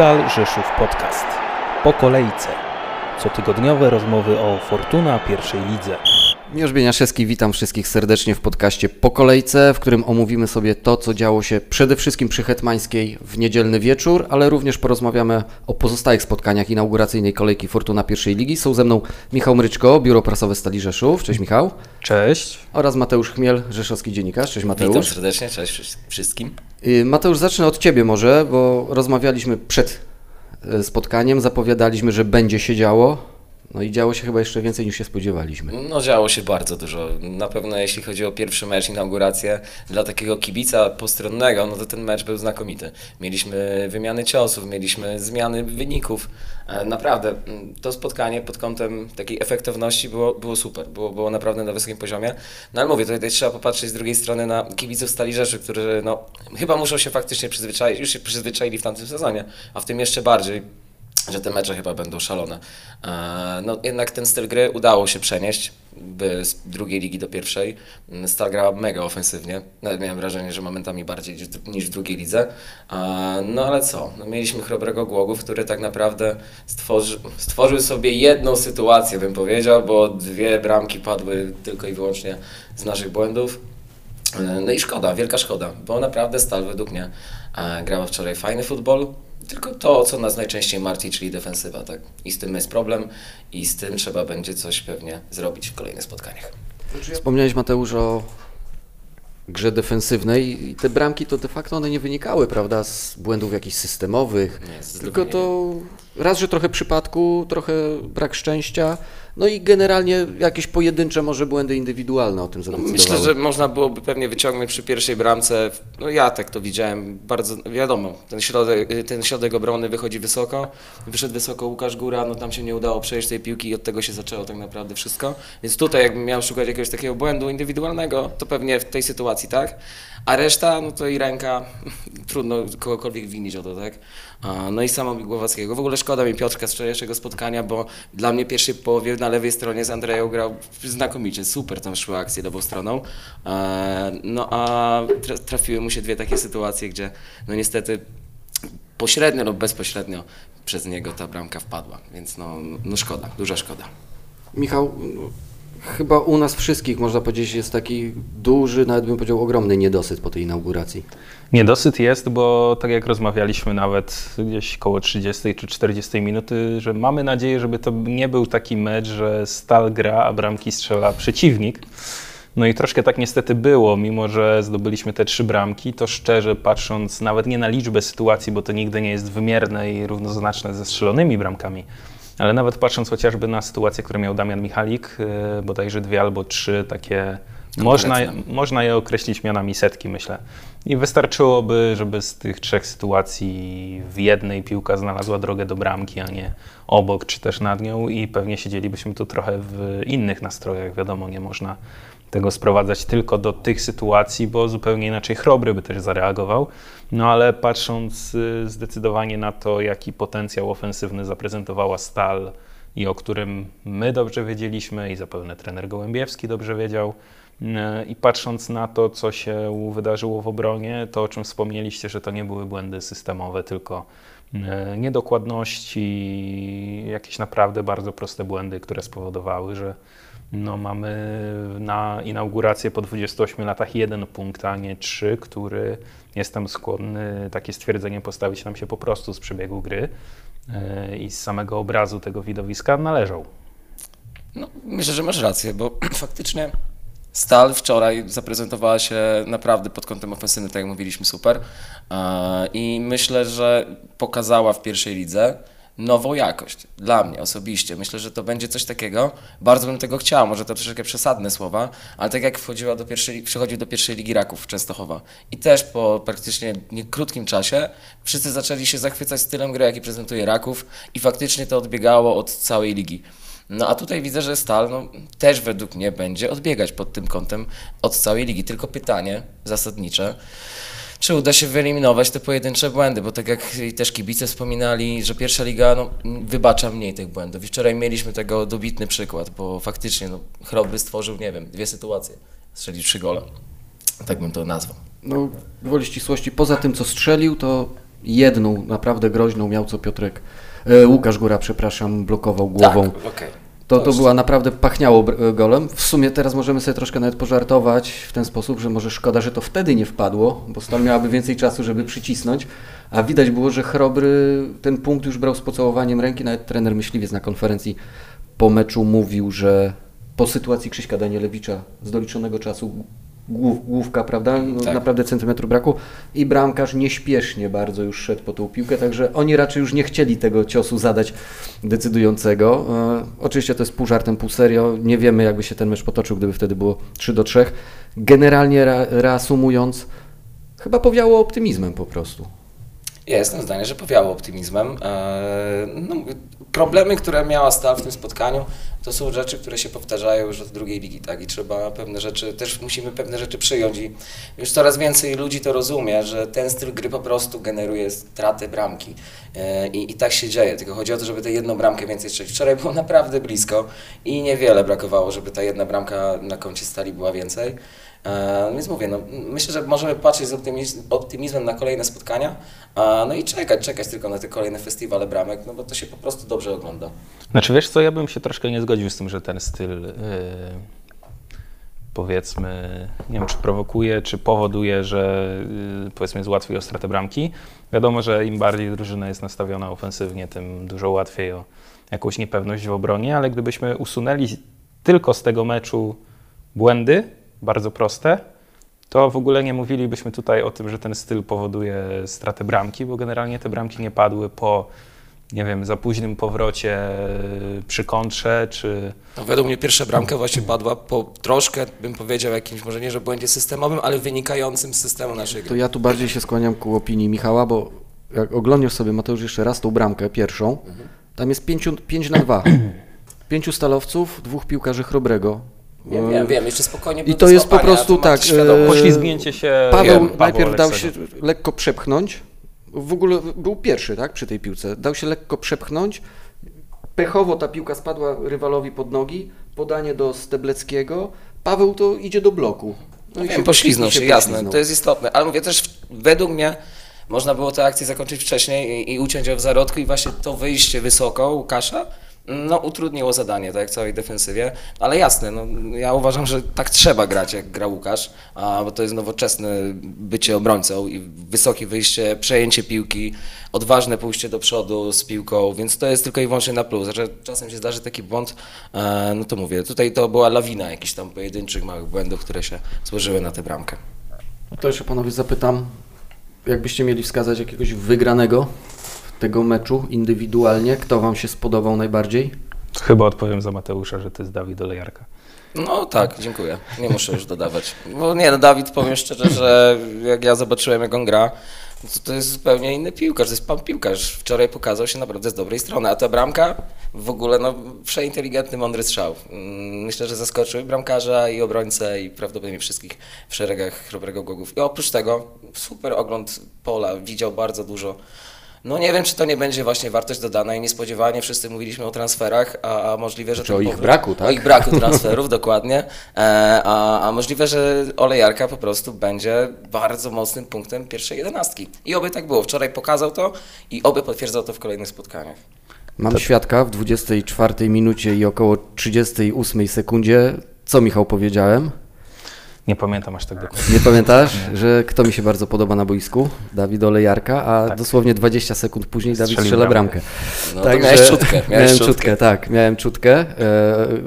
Stal Rzeszów Podcast. Po kolejce. Cotygodniowe rozmowy o Fortuna pierwszej lidze. Miłosz Bieniaszewski, witam wszystkich serdecznie w podcaście Po Kolejce, w którym omówimy sobie to, co działo się przede wszystkim przy Hetmańskiej w niedzielny wieczór, ale również porozmawiamy o pozostałych spotkaniach inauguracyjnej kolejki Fortuna pierwszej ligi. Są ze mną Michał Mryczko, Biuro Prasowe Stali Rzeszów. Cześć Michał. Cześć. Oraz Mateusz Chmiel, Rzeszowski Dziennikarz. Cześć Mateusz. Witam serdecznie, cześć wszystkim. Y, Mateusz, zacznę od Ciebie może, bo rozmawialiśmy przed y, spotkaniem, zapowiadaliśmy, że będzie się działo. No i działo się chyba jeszcze więcej niż się spodziewaliśmy. No działo się bardzo dużo. Na pewno jeśli chodzi o pierwszy mecz, inaugurację, dla takiego kibica postronnego, no to ten mecz był znakomity. Mieliśmy wymiany ciosów, mieliśmy zmiany wyników. E, Naprawdę mm, to spotkanie pod kątem takiej efektywności było, było super, było, było naprawdę na wysokim poziomie. No ale mówię, tutaj trzeba popatrzeć z drugiej strony na kibiców Stali Rzeszy, którzy no, chyba muszą się faktycznie przyzwyczaić, już się przyzwyczaili w tamtym sezonie, a w tym jeszcze bardziej że te mecze chyba będą szalone. E, No jednak ten styl gry udało się przenieść by z drugiej ligi do pierwszej. Stal grała mega ofensywnie. Nawet miałem wrażenie, że momentami bardziej niż- niż w drugiej lidze. E, No ale co? No, mieliśmy chrobrego Głogów, który tak naprawdę stworzy, stworzył sobie jedną sytuację, bym powiedział, bo dwie bramki padły tylko i wyłącznie z naszych błędów. No i szkoda, wielka szkoda, bo naprawdę Stal według mnie e, grała wczoraj fajny futbol, tylko to, co nas najczęściej martwi, czyli defensywa, tak? I z tym jest problem i z tym trzeba będzie coś pewnie zrobić w kolejnych spotkaniach. Wspomniałeś Mateusz o grze defensywnej i te bramki to de facto one nie wynikały, prawda, z błędów jakichś systemowych, Nie, tylko to raz, że trochę przypadku, trochę brak szczęścia, no i generalnie jakieś pojedyncze może błędy indywidualne o tym zadecydowały. Myślę, że można byłoby pewnie wyciągnąć przy pierwszej bramce. No ja tak to widziałem, bardzo wiadomo, ten środek, ten środek obrony wychodzi wysoko, wyszedł wysoko Łukasz Góra, no tam się nie udało przejść tej piłki i od tego się zaczęło tak naprawdę wszystko. Więc tutaj jakbym miał szukać jakiegoś takiego błędu indywidualnego, to pewnie w tej sytuacji tak. A reszta, no to i ręka, trudno kogokolwiek winić o to, tak? No i samo Głowackiego. W ogóle szkoda mi Piotrka z wczorajszego spotkania, bo dla mnie w pierwszej połowie na lewej stronie z Andreją grał znakomicie, super tam szły akcje lewą stroną. E, No a tra- trafiły mu się dwie takie sytuacje, gdzie no niestety pośrednio lub bezpośrednio przez niego ta bramka wpadła, więc no, no szkoda, duża szkoda. Michał, chyba u nas wszystkich można powiedzieć jest taki duży, nawet bym powiedział ogromny niedosyt po tej inauguracji. Niedosyt jest, bo tak jak rozmawialiśmy nawet gdzieś koło 30 czy 40 minuty, że mamy nadzieję, żeby to nie był taki mecz, że Stal gra, a bramki strzela przeciwnik. No i troszkę tak niestety było, mimo że zdobyliśmy te trzy bramki, to szczerze patrząc nawet nie na liczbę sytuacji, bo to nigdy nie jest wymierne i równoznaczne ze strzelonymi bramkami, ale nawet patrząc chociażby na sytuację, którą miał Damian Michalik, yy, bodajże dwie albo trzy takie, można, można je określić mianami setki, myślę. I wystarczyłoby, żeby z tych trzech sytuacji w jednej piłka znalazła drogę do bramki, a nie obok czy też nad nią i pewnie siedzielibyśmy tu trochę w innych nastrojach. Wiadomo, nie można tego sprowadzać tylko do tych sytuacji, bo zupełnie inaczej Chrobry by też zareagował. No ale patrząc y, zdecydowanie na to, jaki potencjał ofensywny zaprezentowała Stal i o którym my dobrze wiedzieliśmy i zapewne trener Gołębiewski dobrze wiedział, i patrząc na to, co się wydarzyło w obronie, to o czym wspomnieliście, że to nie były błędy systemowe, tylko y, niedokładności, jakieś naprawdę bardzo proste błędy, które spowodowały, że no, mamy na inaugurację po 28 latach jeden punkt, a nie trzy, który jestem skłonny takie stwierdzenie postawić nam się po prostu z przebiegu gry y, i z samego obrazu tego widowiska należał. No, myślę, że masz rację, bo faktycznie Stal wczoraj zaprezentowała się naprawdę pod kątem ofensywnym, tak jak mówiliśmy, super. E, I myślę, że pokazała w pierwszej lidze nową jakość. Dla mnie osobiście. Myślę, że to będzie coś takiego. Bardzo bym tego chciał, może to troszeczkę przesadne słowa, ale tak jak wchodziła do pierwszej, przychodził do pierwszej ligi Raków Częstochowa i też po praktycznie nie krótkim czasie wszyscy zaczęli się zachwycać stylem gry, jaki prezentuje Raków i faktycznie to odbiegało od całej ligi. No a tutaj widzę, że Stal no, też według mnie będzie odbiegać pod tym kątem od całej ligi. Tylko pytanie zasadnicze, czy uda się wyeliminować te pojedyncze błędy, bo tak jak też kibice wspominali, że pierwsza liga no, wybacza mniej tych błędów. I wczoraj mieliśmy tego dobitny przykład, bo faktycznie no, Chrobry stworzył, nie wiem, dwie sytuacje, strzelił trzy gole. Tak bym to nazwał. No, gwoli ścisłości, poza tym co strzelił, to jedną naprawdę groźną miał, co Piotrek, e, Łukasz Góra, przepraszam, blokował głową. Tak, okej. To, To była naprawdę pachniało br- golem. W sumie teraz możemy sobie troszkę nawet pożartować w ten sposób, że może szkoda, że to wtedy nie wpadło, bo Stal miałaby więcej czasu, żeby przycisnąć, a widać było, że Chrobry ten punkt już brał z pocałowaniem ręki. Nawet trener Myśliwiec na konferencji po meczu mówił, że po sytuacji Krzyśka Danielewicza z doliczonego czasu głów, główka, prawda? No, Tak. Naprawdę centymetru braku i bramkarz nieśpiesznie bardzo już szedł po tą piłkę, także oni raczej już nie chcieli tego ciosu zadać decydującego. E, oczywiście to jest pół żartem, pół serio. Nie wiemy, jakby się ten mecz potoczył, gdyby wtedy było 3 do 3. Generalnie re, reasumując, chyba powiało optymizmem po prostu. Ja jestem zdania, że powiało optymizmem. Eee, No, problemy, które miała Stal w tym spotkaniu, to są rzeczy, które się powtarzają już od drugiej ligi, tak? I trzeba pewne rzeczy, też musimy pewne rzeczy przyjąć i już coraz więcej ludzi to rozumie, że ten styl gry po prostu generuje straty bramki. Eee, I, I tak się dzieje, tylko chodzi o to, żeby tę jedną bramkę więcej strzelić. Wczoraj było naprawdę blisko i niewiele brakowało, żeby ta jedna bramka na koncie Stali była więcej. E, Więc mówię, no, myślę, że możemy patrzeć z optymiz- optymizmem na kolejne spotkania, a, no i czekać, czekać tylko na te kolejne festiwale bramek, no bo to się po prostu dobrze ogląda. Znaczy wiesz co, ja bym się troszkę nie zgodził z tym, że ten styl yy, powiedzmy, nie wiem czy prowokuje, czy powoduje, że yy, powiedzmy jest łatwiej o stratę bramki. Wiadomo, że im bardziej drużyna jest nastawiona ofensywnie, tym dużo łatwiej o jakąś niepewność w obronie, ale gdybyśmy usunęli tylko z tego meczu błędy, bardzo proste, to w ogóle nie mówilibyśmy tutaj o tym, że ten styl powoduje stratę bramki, bo generalnie te bramki nie padły po, nie wiem, za późnym powrocie yy, przy kontrze, czy No, według mnie pierwsza bramka właśnie padła po troszkę, bym powiedział, jakimś, może nie, że błędzie systemowym, ale wynikającym z systemu naszej To gry. ja tu bardziej się skłaniam ku opinii Michała, bo jak oglądasz sobie Mateusz jeszcze raz tą bramkę pierwszą, tam jest 5 na 2. Pięciu stalowców, dwóch piłkarzy Chrobrego. Wiem, wiem, wiem, jeszcze spokojnie I to jest po prostu to tak, e, poślizgnięcie się. Paweł wiem, najpierw dał się lekko przepchnąć. W ogóle był pierwszy, tak, przy tej piłce. Dał się lekko przepchnąć. Pechowo ta piłka spadła rywalowi pod nogi. Podanie do Stebleckiego. Paweł to idzie do bloku. No i wiem, pośliznął się, jasne, to jest istotne, ale mówię też, według mnie można było tę akcję zakończyć wcześniej i, i uciąć ją w zarodku i właśnie to wyjście wysoko Łukasza no, utrudniło zadanie, tak całej defensywie, ale jasne, no, ja uważam, że tak trzeba grać, jak gra Łukasz, a, bo to jest nowoczesne bycie obrońcą i wysokie wyjście, przejęcie piłki, odważne pójście do przodu z piłką, więc to jest tylko i wyłącznie na plus, że czasem się zdarzy taki błąd, e, no to mówię, tutaj to była lawina jakichś tam pojedynczych małych błędów, które się złożyły na tę bramkę. To jeszcze panowie zapytam, jakbyście mieli wskazać jakiegoś wygranego tego meczu indywidualnie, kto wam się spodobał najbardziej? Chyba odpowiem za Mateusza, że to jest Dawid Olejarka. No tak, dziękuję. Nie muszę już dodawać. Bo nie, no Dawid, powiem szczerze, że jak ja zobaczyłem, jak on gra, to, to jest zupełnie inny piłkarz, to jest pan piłkarz. Wczoraj pokazał się naprawdę z dobrej strony, a ta bramka w ogóle, no, przeinteligentny, mądry strzał. Mm, Myślę, że zaskoczył i bramkarza, i obrońcę, i prawdopodobnie wszystkich w szeregach Chrobrego Głogów. I oprócz tego super ogląd pola, widział bardzo dużo. No nie wiem, czy to nie będzie właśnie wartość dodana i niespodziewanie wszyscy mówiliśmy o transferach, a, a możliwe, że Czy o ich powrót- braku, tak? O ich braku transferów, dokładnie. E, a, a możliwe, że Olejarka po prostu będzie bardzo mocnym punktem pierwszej jedenastki. I oby tak było. Wczoraj pokazał to i oby potwierdzał to w kolejnych spotkaniach. Mam świadka w 24 minucie i około 38 sekundzie. Co Michał powiedziałem? Nie pamiętam aż tak dokładnie. Nie pamiętasz, że kto mi się bardzo podoba na boisku? Dawid Olejarka, a dosłownie 20 sekund później Dawid Strzelił strzela bramkę. bramkę. No to miałeś czutkę, miałeś miałem czutkę. czutkę, tak, miałem czutkę. E,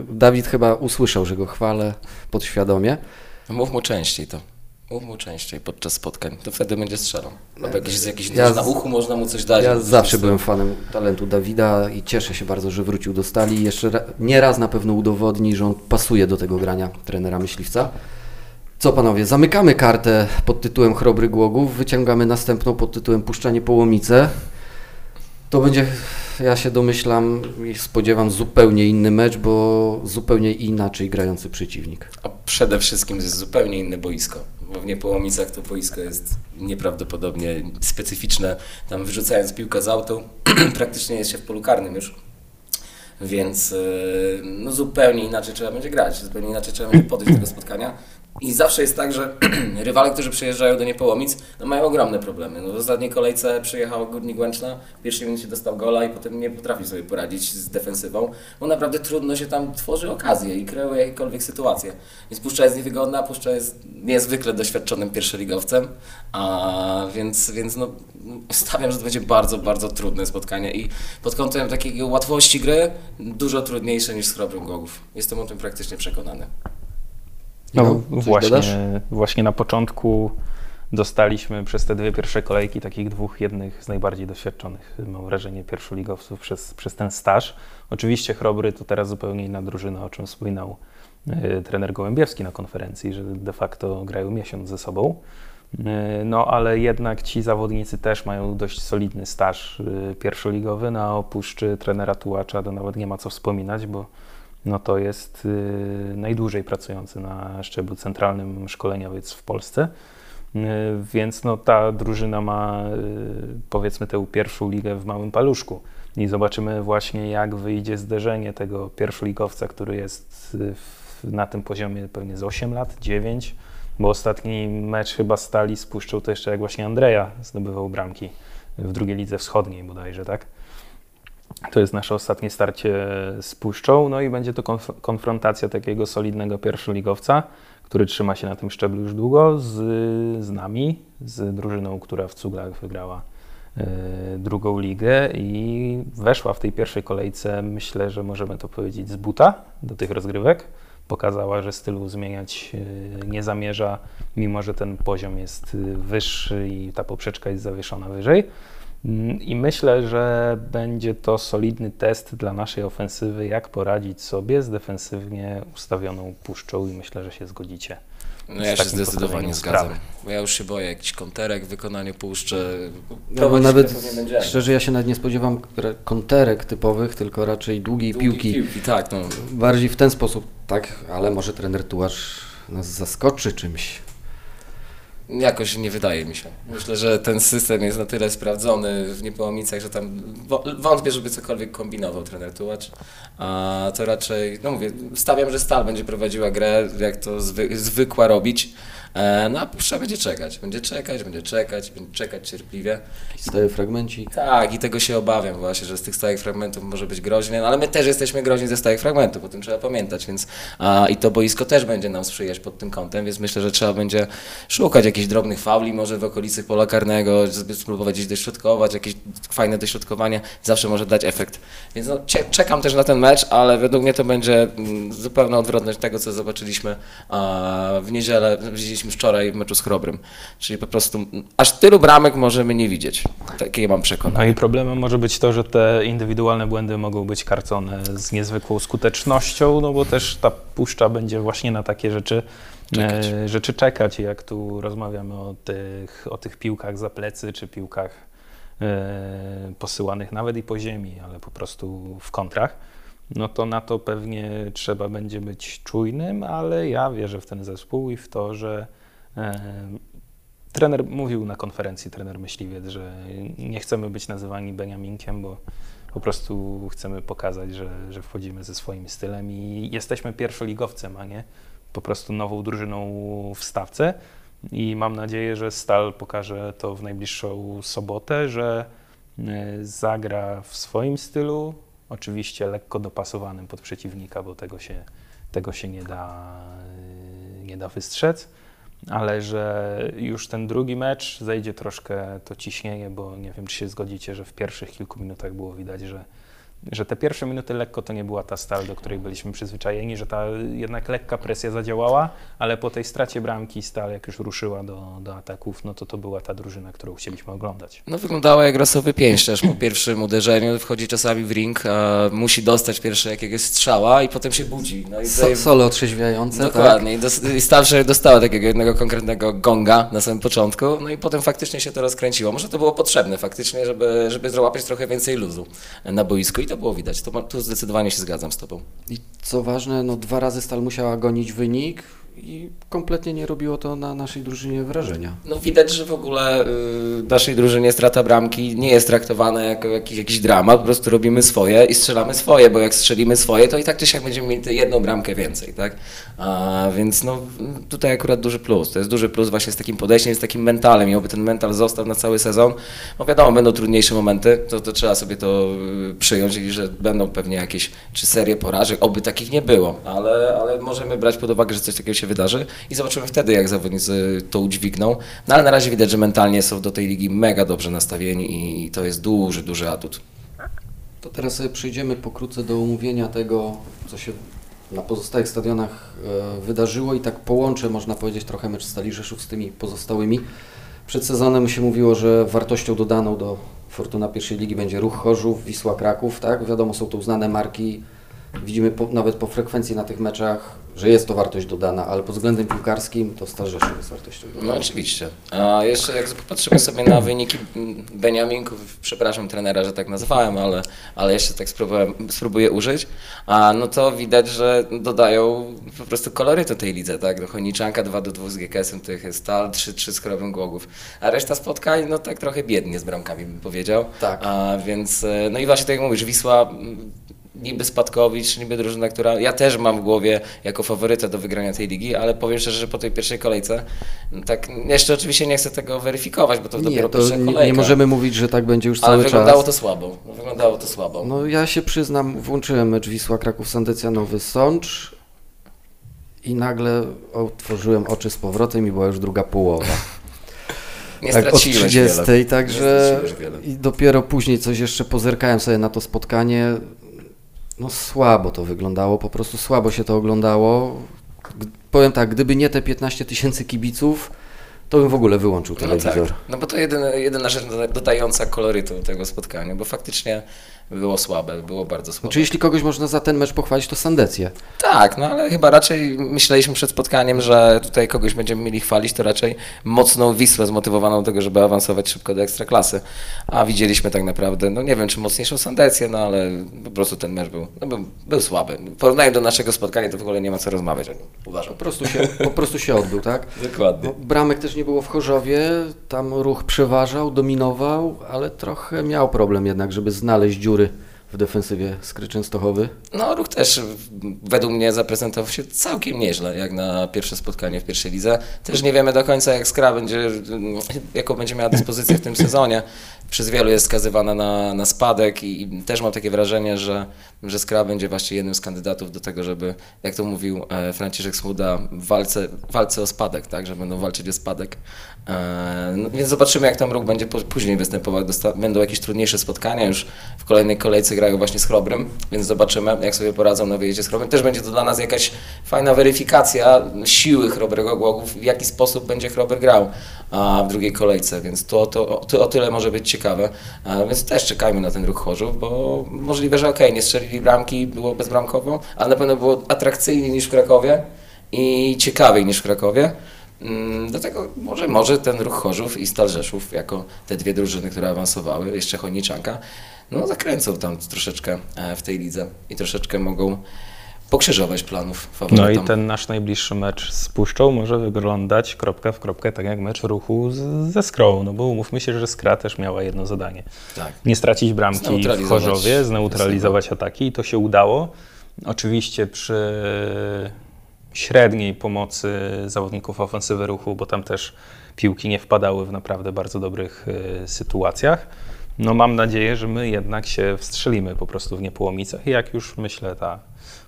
Dawid chyba usłyszał, że go chwalę podświadomie. Mów mu częściej to. Mów mu częściej podczas spotkań. To wtedy będzie strzelał. Albo jakiś, z jakiś Ja na uchu można mu coś dać. Ja zawsze byłem fanem talentu Dawida i cieszę się bardzo, że wrócił do stali i jeszcze nie raz na pewno udowodni, że on pasuje do tego grania trenera myśliwca. Co panowie, zamykamy kartę pod tytułem Chrobry Głogów, wyciągamy następną pod tytułem Puszczanie Połomice. To będzie, ja się domyślam i spodziewam, zupełnie inny mecz, bo zupełnie inaczej grający przeciwnik. A przede wszystkim jest zupełnie inne boisko. Bo w Niepołomicach to boisko jest nieprawdopodobnie specyficzne. Tam wyrzucając piłkę z autu, praktycznie jest się w polu karnym już. Więc yy, no zupełnie inaczej trzeba będzie grać, zupełnie inaczej trzeba będzie podejść do tego spotkania. I zawsze jest tak, że rywale, którzy przyjeżdżają do Niepołomic, no mają ogromne problemy. No w ostatniej kolejce przyjechał Górnik Łęczna, w pierwszej minucie dostał gola i potem nie potrafi sobie poradzić z defensywą, bo naprawdę trudno się tam tworzy okazje i kreuje jakiekolwiek sytuacje. Więc Puszcza jest niewygodna, Puszcza jest niezwykle doświadczonym pierwszoligowcem, a więc, więc no, stawiam, że to będzie bardzo, bardzo trudne spotkanie i pod kątem takiej łatwości gry dużo trudniejsze niż z Chrobrym Gogów. Jestem o tym praktycznie przekonany. No, dodasz? właśnie, właśnie na początku dostaliśmy przez te dwie pierwsze kolejki takich dwóch, jednych z najbardziej doświadczonych, mam wrażenie, pierwszoligowców przez, przez ten staż. Oczywiście Chrobry to teraz zupełnie inna drużyna, o czym wspominał e, trener Gołębiewski na konferencji, że de facto grają miesiąc ze sobą. E, No ale jednak ci zawodnicy też mają dość solidny staż e, pierwszoligowy. Na opuszczy trenera Tułacza to nawet nie ma co wspominać, bo no to jest y, najdłużej pracujący na szczeblu centralnym szkoleniowiec w Polsce. Y, Więc no, ta drużyna ma y, powiedzmy tę pierwszą ligę w małym paluszku. I zobaczymy właśnie, jak wyjdzie zderzenie tego pierwszoligowca, który jest na tym poziomie pewnie z 8 lat, 9, bo ostatni mecz chyba stali spuszczał to jeszcze jak właśnie Andrea zdobywał bramki w drugiej lidze wschodniej bodajże, tak? To jest nasze ostatnie starcie z Puszczą, no i będzie to konf- konfrontacja takiego solidnego pierwszoligowca, który trzyma się na tym szczeblu już długo, z, z nami, z drużyną, która w Cuglach wygrała e, drugą ligę i weszła w tej pierwszej kolejce, myślę, że możemy to powiedzieć, z buta do tych rozgrywek. Pokazała, że stylu zmieniać e, nie zamierza, mimo że ten poziom jest e, wyższy i ta poprzeczka jest zawieszona wyżej. Mm, I myślę, że będzie to solidny test dla naszej ofensywy, jak poradzić sobie z defensywnie ustawioną puszczą i myślę, że się zgodzicie. No ja się zdecydowanie zgadzam. sprawy. Ja już się boję jakiś konterek w wykonaniu puszczy. No, Prowadzić nawet szczerze ja się nawet nie spodziewam konterek typowych, tylko raczej długiej Długie piłki. piłki. Tak, no. Bardziej w ten sposób, tak, ale może trener Tułacz nas zaskoczy czymś. Jakoś nie wydaje mi się. Myślę, że ten system jest na tyle sprawdzony w Niepołomicach, że tam wątpię, żeby cokolwiek kombinował trener Tułacz. A to raczej, no mówię, stawiam, że Stal będzie prowadziła grę, jak to zwy, zwykła robić. E, No a Puszcza będzie czekać, będzie czekać, będzie czekać, będzie czekać cierpliwie. Stały fragmencik. Tak, i tego się obawiam właśnie, że z tych stałych fragmentów może być groźnie, no ale my też jesteśmy groźni ze stałych fragmentów, o tym trzeba pamiętać, więc a, i to boisko też będzie nam sprzyjać pod tym kątem, więc myślę, że trzeba będzie szukać jakichś drobnych fauli może w okolicy pola karnego, spróbować gdzieś dośrodkować, jakieś fajne dośrodkowanie zawsze może dać efekt. Więc no, czekam też na ten mecz, ale według mnie to będzie mm, zupełna odwrotność tego, co zobaczyliśmy w niedzielę, widzieliśmy wczoraj w meczu z Chrobrym, czyli po prostu aż tylu bramek możemy nie widzieć. Takie mam przekonanie. No i problemem może być to, że te indywidualne błędy mogą być karcone z niezwykłą skutecznością, no bo też ta puszcza będzie właśnie na takie rzeczy Czekać. e, rzeczy czekać. Jak tu rozmawiamy o tych, o tych piłkach za plecy, czy piłkach e, posyłanych nawet i po ziemi, ale po prostu w kontrach, no to na to pewnie trzeba będzie być czujnym, ale ja wierzę w ten zespół i w to, że e, trener mówił na konferencji, trener myśliwiec, że nie chcemy być nazywani Beniaminkiem, bo po prostu chcemy pokazać, że, że wchodzimy ze swoim stylem i jesteśmy pierwszoligowcem, a nie po prostu nową drużyną w stawce. I mam nadzieję, że Stal pokaże to w najbliższą sobotę, że e, zagra w swoim stylu, oczywiście lekko dopasowanym pod przeciwnika, bo tego się, tego się nie, da, nie da wystrzec, ale że już ten drugi mecz zejdzie troszkę to ciśnienie, bo nie wiem, czy się zgodzicie, że w pierwszych kilku minutach było widać, że że te pierwsze minuty lekko to nie była ta stal, do której byliśmy przyzwyczajeni, że ta jednak lekka presja zadziałała, ale po tej stracie bramki stal, jak już ruszyła do, do ataków, no to to była ta drużyna, którą chcieliśmy oglądać. No wyglądała jak rasowy pięściarz po pierwszym uderzeniu, wchodzi czasami w ring, a musi dostać pierwsze jakiegoś strzała i potem się budzi. No i tutaj, solo otrzeźwiające, tak? dokładnie, i, dos, i Starsze dostała takiego jednego konkretnego gonga na samym początku, no i potem faktycznie się to rozkręciło. Może to było potrzebne faktycznie, żeby, żeby złapać trochę więcej luzu na boisku i to było widać. To, tu zdecydowanie się zgadzam z tobą. I co ważne, no dwa razy Stal musiała gonić wynik i kompletnie nie robiło to na naszej drużynie wrażenia. No widać, że w ogóle y, naszej drużynie strata bramki nie jest traktowana jako jakiś, jakiś dramat, po prostu robimy swoje i strzelamy swoje, bo jak strzelimy swoje, to i tak czy siak będziemy mieli jedną bramkę więcej, tak? A, więc no tutaj akurat duży plus, to jest duży plus właśnie z takim podejściem, z takim mentalem. I oby ten mental został na cały sezon, bo wiadomo, będą trudniejsze momenty, to, to trzeba sobie to y, przyjąć i że będą pewnie jakieś czy serie porażek, oby takich nie było, ale, ale możemy brać pod uwagę, że coś takiego się wydarzy i zobaczymy wtedy, jak zawodnicy to udźwigną. No ale na razie widać, że mentalnie są do tej ligi mega dobrze nastawieni i to jest duży, duży atut. To teraz przejdziemy pokrótce do omówienia tego, co się na pozostałych stadionach e, wydarzyło i tak połączę, można powiedzieć, trochę mecz Stali Rzeszów z tymi pozostałymi. Przed sezonem się mówiło, że wartością dodaną do Fortuna pierwszej ligi będzie Ruch Chorzów, Wisła Kraków, tak? Wiadomo, są to uznane marki. Widzimy po, nawet po frekwencji na tych meczach, że jest to wartość dodana, ale pod względem piłkarskim to Stal Rzeszów jest wartością No dodaną. oczywiście. A jeszcze jak popatrzymy sobie na wyniki Beniaminków, przepraszam trenera, że tak nazwałem, ale, ale jeszcze tak spróbuję, spróbuję użyć, a no to widać, że dodają po prostu kolorytu tej lidze, tak? Do Chojniczanka 2 do 2 z GKS-em, tych jest Stal, 3-3 z Krowym Głogów, a reszta spotkań, no tak trochę biednie z bramkami bym powiedział. Tak. A więc, e, no i właśnie tak jak mówisz, Wisła niby Spadkowicz, niby drużyna, która ja też mam w głowie jako faworyta do wygrania tej ligi, ale powiem szczerze, że po tej pierwszej kolejce, no tak jeszcze oczywiście nie chcę tego weryfikować, bo to Nie, dopiero to pierwsza nie, kolejka. nie możemy mówić, że tak będzie już ale cały wyglądało czas. to słabo. Wyglądało to słabo. No ja się przyznam, włączyłem mecz Wisła Kraków Sandecjanowy Sącz i nagle otworzyłem oczy z powrotem i była już druga połowa. nie tak, od straciłeś 30, wiele. także i dopiero później coś jeszcze pozerkałem sobie na to spotkanie. No słabo to wyglądało, po prostu słabo się to oglądało. Powiem tak, gdyby nie te 15 tysięcy kibiców, to bym w ogóle wyłączył No telewizor. tak, no bo to jedyna, jedyna rzecz doda- dodająca kolorytu tego spotkania, bo faktycznie było słabe, było bardzo słabe. Znaczy, jeśli kogoś można za ten mecz pochwalić, to Sandecję. Tak, no ale chyba raczej myśleliśmy przed spotkaniem, że tutaj kogoś będziemy mieli chwalić, to raczej mocną Wisłę zmotywowaną do tego, żeby awansować szybko do Ekstraklasy. A widzieliśmy tak naprawdę, no nie wiem czy mocniejszą Sandecję, no ale po prostu ten mecz był, no, był, był słaby. W porównaniu do naszego spotkania to w ogóle nie ma co rozmawiać, o nim, uważam. Po prostu się, po prostu się odbył, tak? Dokładnie. No, bramek też nie było w Chorzowie, tam ruch przeważał, dominował, ale trochę miał problem jednak, żeby znaleźć Sure w defensywie Skry Częstochowy. No, ruch też według mnie zaprezentował się całkiem nieźle, jak na pierwsze spotkanie w pierwszej lidze. Też nie wiemy do końca, jak Skra będzie, jaką będzie miała dyspozycję w tym sezonie. Przez wielu jest skazywana na, na spadek i, i też mam takie wrażenie, że, że Skra będzie właśnie jednym z kandydatów do tego, żeby, jak to mówił e, Franciszek Smuda, w walce, walce o spadek, tak, że będą walczyć o spadek. E, no, więc zobaczymy, jak tam ruch będzie później występował. Będą jakieś trudniejsze spotkania, już w kolejnej kolejce grają właśnie z Chrobrym, więc zobaczymy, jak sobie poradzą na wyjeździe z Chrobrym. Też będzie to dla nas jakaś fajna weryfikacja siły Chrobrego Głogów, w jaki sposób będzie Chrobry grał w drugiej kolejce, więc to, to, to o tyle może być ciekawe. Więc też czekajmy na ten ruch Chorzów, bo możliwe, że okej, nie strzelili bramki, było bezbramkowo, ale na pewno było atrakcyjniej niż w Krakowie i ciekawiej niż w Krakowie. Mm, Dlatego może, może ten ruch Chorzów i Stal Rzeszów, jako te dwie drużyny, które awansowały, jeszcze Chojniczanka, no zakręcą tam troszeczkę e, w tej lidze i troszeczkę mogą pokrzyżować planów No faworytom. i ten nasz najbliższy mecz z Puszczą może wyglądać kropka w kropkę tak jak mecz ruchu z, ze Skrą, no bo umówmy się, że Skra też miała jedno zadanie. Tak. Nie stracić bramki w Chorzowie, zneutralizować ataki i to się udało. Oczywiście przy średniej pomocy zawodników ofensywy ruchu, bo tam też piłki nie wpadały w naprawdę bardzo dobrych y, sytuacjach. No mam nadzieję, że my jednak się wstrzelimy po prostu w Niepołomicach i jak już myślę, ta,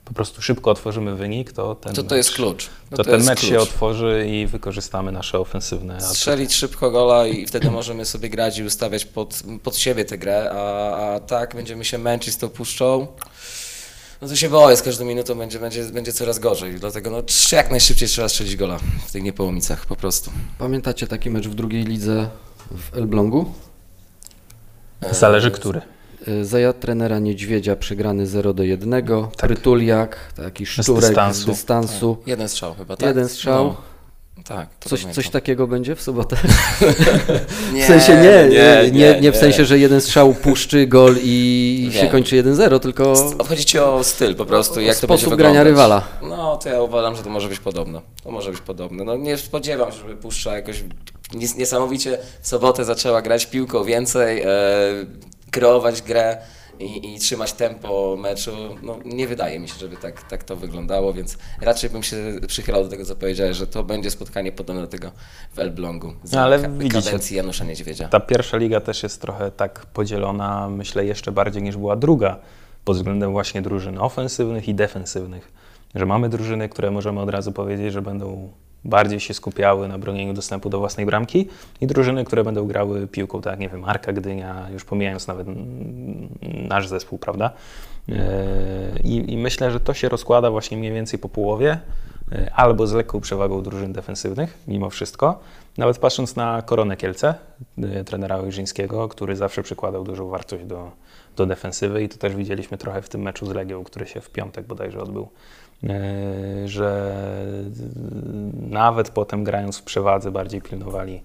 po prostu szybko otworzymy wynik, to ten To to mecz, jest klucz. No to, ten jest mecz się klucz. otworzy i wykorzystamy nasze ofensywne. Strzelić szybko gola i wtedy możemy sobie grać i ustawiać pod, pod siebie tę grę, a, a tak będziemy się męczyć z tą puszczą. No to się boję, z każdą minutą będzie, będzie, będzie coraz gorzej, dlatego no, jak najszybciej trzeba strzelić gola w tych niepołomicach po prostu. Pamiętacie taki mecz w drugiej lidze w Elblągu? Zależy który. Y, Za trenera Niedźwiedzia przegrany 0 do 1. Prytuliak, taki szczurek z dystansu. dystansu. Jeden strzał chyba, tak? Jeden strzał. No, Tak, Coś, pamiętam. coś takiego będzie w sobotę? Nie, w sensie nie, nie, nie, nie, w sensie, że jeden strzał puszczy gol i się kończy 1-0, tylko Chodzi ci o styl po prostu, jak to sposób będzie grania rywala. No, to ja uważam, że to może być podobne. To może być podobne. No nie spodziewam się, żeby Puszcza jakoś nies- niesamowicie w sobotę zaczęła grać piłką więcej, e, kreować grę i, i trzymać tempo meczu. No, nie wydaje mi się, żeby tak, tak to wyglądało, więc raczej bym się przychylał do tego, co powiedziałeś, że to będzie spotkanie podobne do tego w Elblągu za No, ale ka- widzicie, kadencji Janusza Niedźwiedzia. Ta pierwsza liga też jest trochę tak podzielona, myślę, jeszcze bardziej niż była druga, pod względem właśnie drużyn ofensywnych i defensywnych. Że mamy drużyny, które możemy od razu powiedzieć, że będą bardziej się skupiały na bronieniu dostępu do własnej bramki i drużyny, które będą grały piłką, tak nie wiem, Marka Gdynia, już pomijając nawet nasz zespół, prawda? Yy, I, I myślę, że to się rozkłada właśnie mniej więcej po połowie, yy, albo z lekką przewagą drużyn defensywnych, mimo wszystko. Nawet patrząc na Koronę Kielce, yy, trenera Ojrzyńskiego, który zawsze przykładał dużą wartość do, do defensywy i to też widzieliśmy trochę w tym meczu z Legią, który się w piątek bodajże odbył, że nawet potem grając w przewadze bardziej pilnowali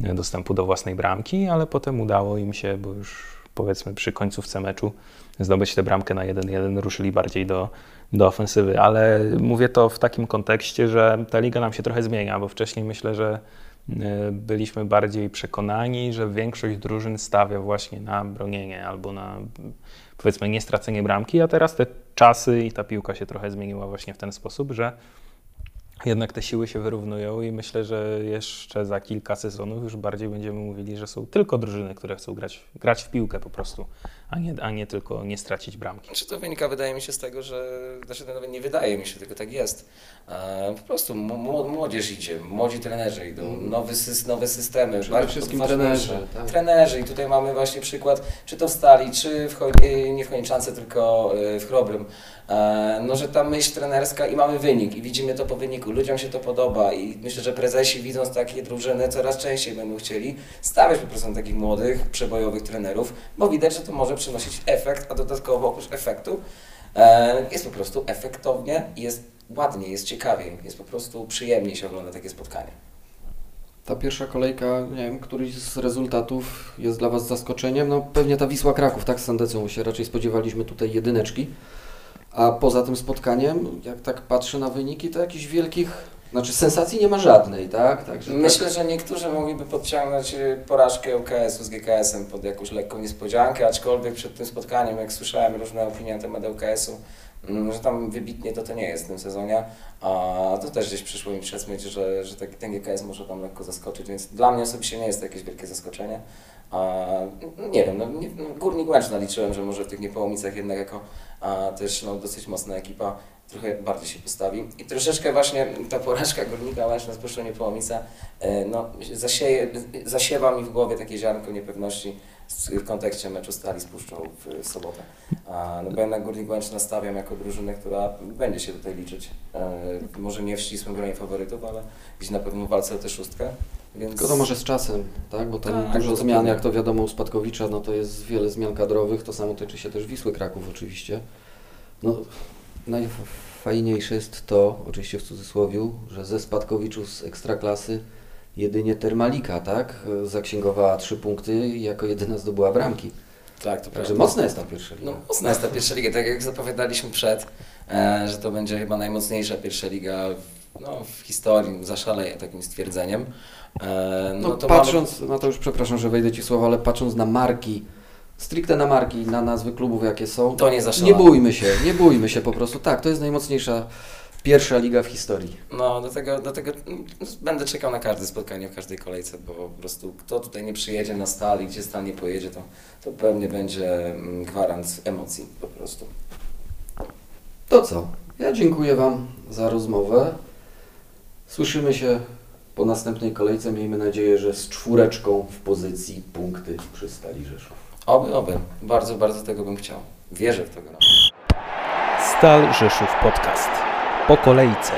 dostępu do własnej bramki, ale potem udało im się, bo już powiedzmy przy końcówce meczu zdobyć tę bramkę na 1-1, ruszyli bardziej do, do ofensywy, ale mówię to w takim kontekście, że ta liga nam się trochę zmienia, bo wcześniej myślę, że y, byliśmy bardziej przekonani, że większość drużyn stawia właśnie na bronienie albo na powiedzmy nie stracenie bramki, a teraz te czasy i ta piłka się trochę zmieniła właśnie w ten sposób, że jednak te siły się wyrównują i myślę, że jeszcze za kilka sezonów już bardziej będziemy mówili, że są tylko drużyny, które chcą grać, grać w piłkę po prostu, a nie, a nie tylko nie stracić bramki. Czy to wynika, wydaje mi się, z tego, że, znaczy to nawet nie wydaje mi się, tylko tak jest. Po prostu młodzież idzie, młodzi trenerzy idą, nowy sys, nowe systemy. Mm. Przede bardzo wszystkim trenerzy, tak. Trenerzy i tutaj mamy właśnie przykład, czy to w Stali, czy w, nie w Chojniczance, tylko e, w Chrobrym. E, no, że ta myśl trenerska i mamy wynik i widzimy to po wyniku, ludziom się to podoba i myślę, że prezesi widząc takie drużyny coraz częściej będą chcieli stawiać po prostu na takich młodych, przebojowych trenerów, bo widać, że to może przynosić efekt, a dodatkowo oprócz efektu e, jest po prostu efektownie, jest ładnie, jest ciekawiej, jest po prostu przyjemniej się ogląda takie spotkanie. Ta pierwsza kolejka, nie wiem, któryś z rezultatów jest dla Was zaskoczeniem? No pewnie ta Wisła Kraków, tak z Sandecją się raczej spodziewaliśmy tutaj jedyneczki. A poza tym spotkaniem, jak tak patrzę na wyniki, to jakichś wielkich, znaczy sensacji nie ma żadnej, tak? Także Myślę, że niektórzy mogliby podciągnąć y, porażkę UKS-u z GKS-em pod jakąś lekką niespodziankę, aczkolwiek przed tym spotkaniem, jak słyszałem różne opinie na temat UKS-u, mm, że tam wybitnie to to nie jest w tym sezonie, a to też gdzieś przyszło mi przez myśl, że, że ten GKS może tam lekko zaskoczyć, więc dla mnie osobiście nie jest to jakieś wielkie zaskoczenie. A, nie wiem, no, nie, no, Górnik Łęczna liczyłem, że może w tych Niepołomicach jednak jako a, też no, dosyć mocna ekipa trochę bardziej się postawi. I troszeczkę właśnie ta porażka Górnika Łęczna z Puszczą Niepołomica e, no, zasieje, zasiewa mi w głowie takie ziarnko niepewności w kontekście meczu Stali z Puszczą w, sobotę. A, no bo jednak Górnik Łęczna stawiam jako drużynę, która będzie się tutaj liczyć. E, może nie w ścisłym gronie faworytów, ale gdzieś na pewno w walce o tę szóstkę. Więc... Tylko to może z czasem, tak? Bo tam Tak, dużo to zmian, jak to wiadomo u Spadkowicza, no to jest wiele zmian kadrowych, to samo tyczy się też Wisły Kraków oczywiście. No, najfajniejsze jest to, oczywiście w cudzysłowie, że ze Spadkowiczów z Ekstraklasy jedynie Termalika, tak? Zaksięgowała trzy punkty i jako jedyna zdobyła bramki. Tak, to Także mocna jest ta pierwsza liga. No mocna jest ta pierwsza liga, tak jak zapowiadaliśmy przed, e, że to będzie chyba najmocniejsza pierwsza liga w, no, w historii, zaszaleję takim stwierdzeniem. E, No, to patrząc, no to już przepraszam, że wejdę Ci słowo, ale patrząc na marki, stricte na marki, na nazwy klubów jakie są, To nie zaszalamy. nie bójmy się, nie bójmy się po prostu. Tak, to jest najmocniejsza pierwsza liga w historii. no do tego, do tego mm, będę czekał na każde spotkanie w każdej kolejce, bo po prostu kto tutaj nie przyjedzie na stal i gdzie stal nie pojedzie, to, to pewnie będzie mm, gwarant emocji po prostu. To co? Ja dziękuję Wam za rozmowę. Słyszymy się po następnej kolejce. Miejmy nadzieję, że z czwóreczką w pozycji punkty przy Stali Rzeszów. Oby, oby. Bardzo, bardzo tego bym chciał. Wierzę w to. Stal Rzeszów Podcast. Po kolejce.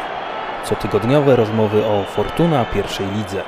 Cotygodniowe rozmowy o Fortuna pierwszej lidze.